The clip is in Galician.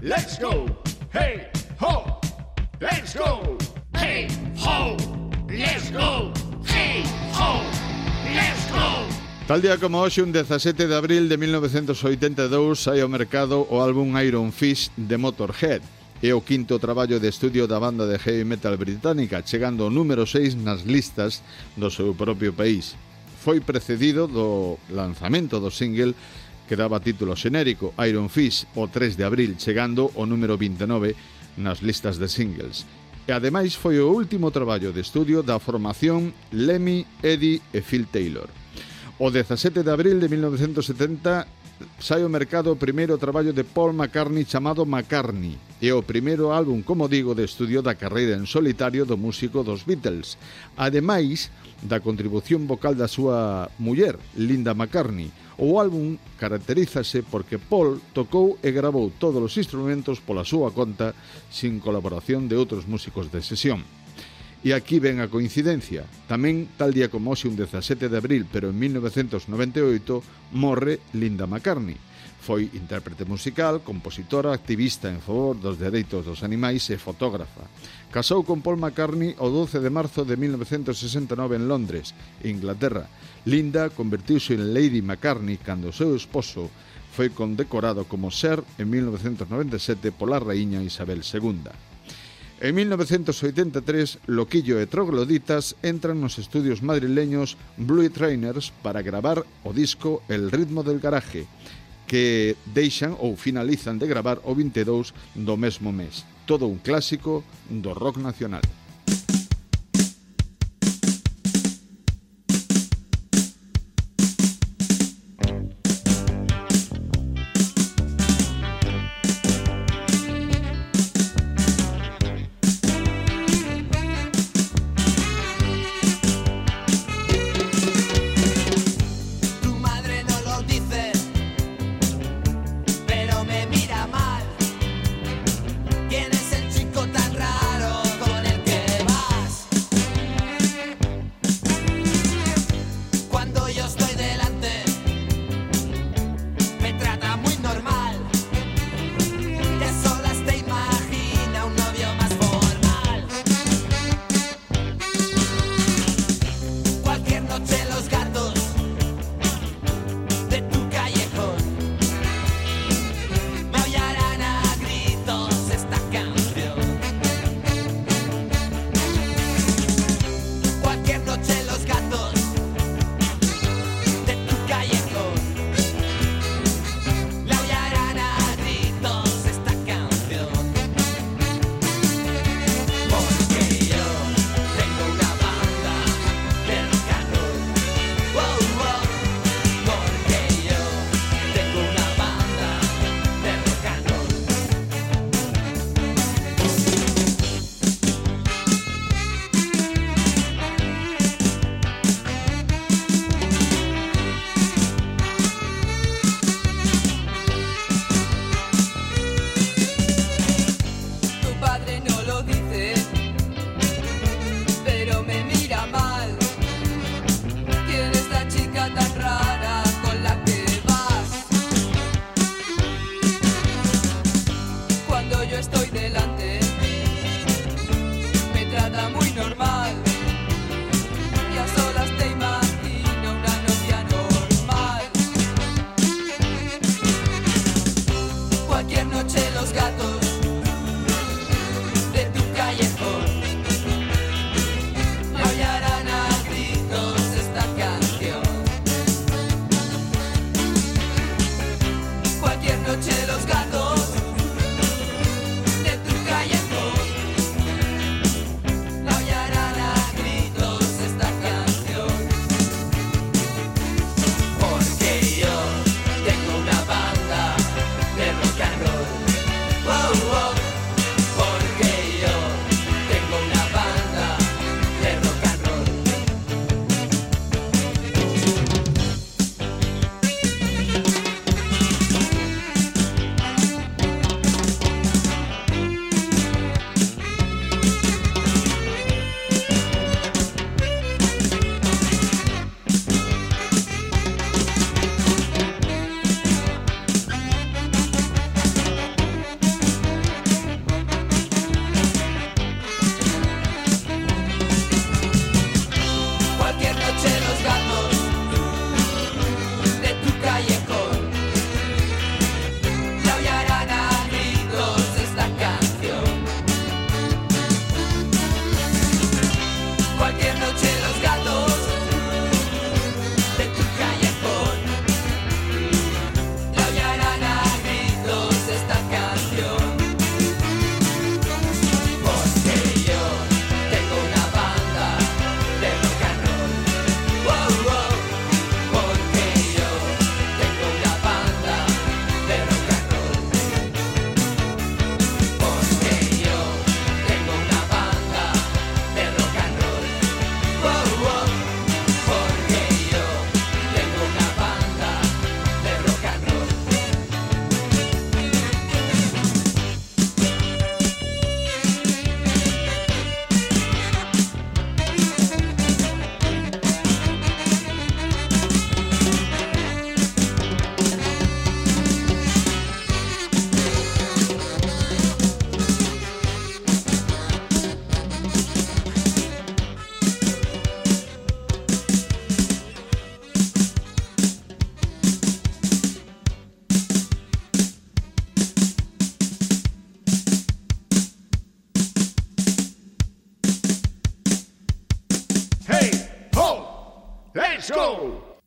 Let's go, hey ho. Let's go, hey ho. Let's go, hey ho. Let's go. Tal día como hoxe, un 17 de abril de 1982, sai ao mercado o álbum Iron Fist de Motorhead. É o quinto traballo de estudio da banda de heavy metal británica, chegando ao número 6 nas listas do seu propio país. Foi precedido do lanzamento do single que daba título xenérico Iron Fist o 3 de abril, chegando ao número 29 nas listas de singles. E ademais foi o último traballo de estudio da formación Lemmy, Eddie e Phil Taylor. O 17 de abril de 1970 sai ao mercado o primeiro traballo de Paul McCartney chamado McCartney e o primeiro álbum, como digo, de estudio da carreira en solitario do músico dos Beatles. Ademais da contribución vocal da súa muller, Linda McCartney, O álbum caracterízase porque Paul tocou e gravou todos os instrumentos pola súa conta sin colaboración de outros músicos de sesión. E aquí ven a coincidencia. Tamén, tal día como hoxe un 17 de abril, pero en 1998, morre Linda McCartney, Foi intérprete musical, compositora, activista en favor dos dereitos dos animais e fotógrafa. Casou con Paul McCartney o 12 de marzo de 1969 en Londres, Inglaterra. Linda convertiuse en Lady McCartney cando o seu esposo foi condecorado como ser en 1997 pola raíña Isabel II. En 1983, Loquillo e Trogloditas entran nos estudios madrileños Blue Trainers para gravar o disco El ritmo del garaje, que deixan ou finalizan de gravar o 22 do mesmo mes. Todo un clásico do rock nacional.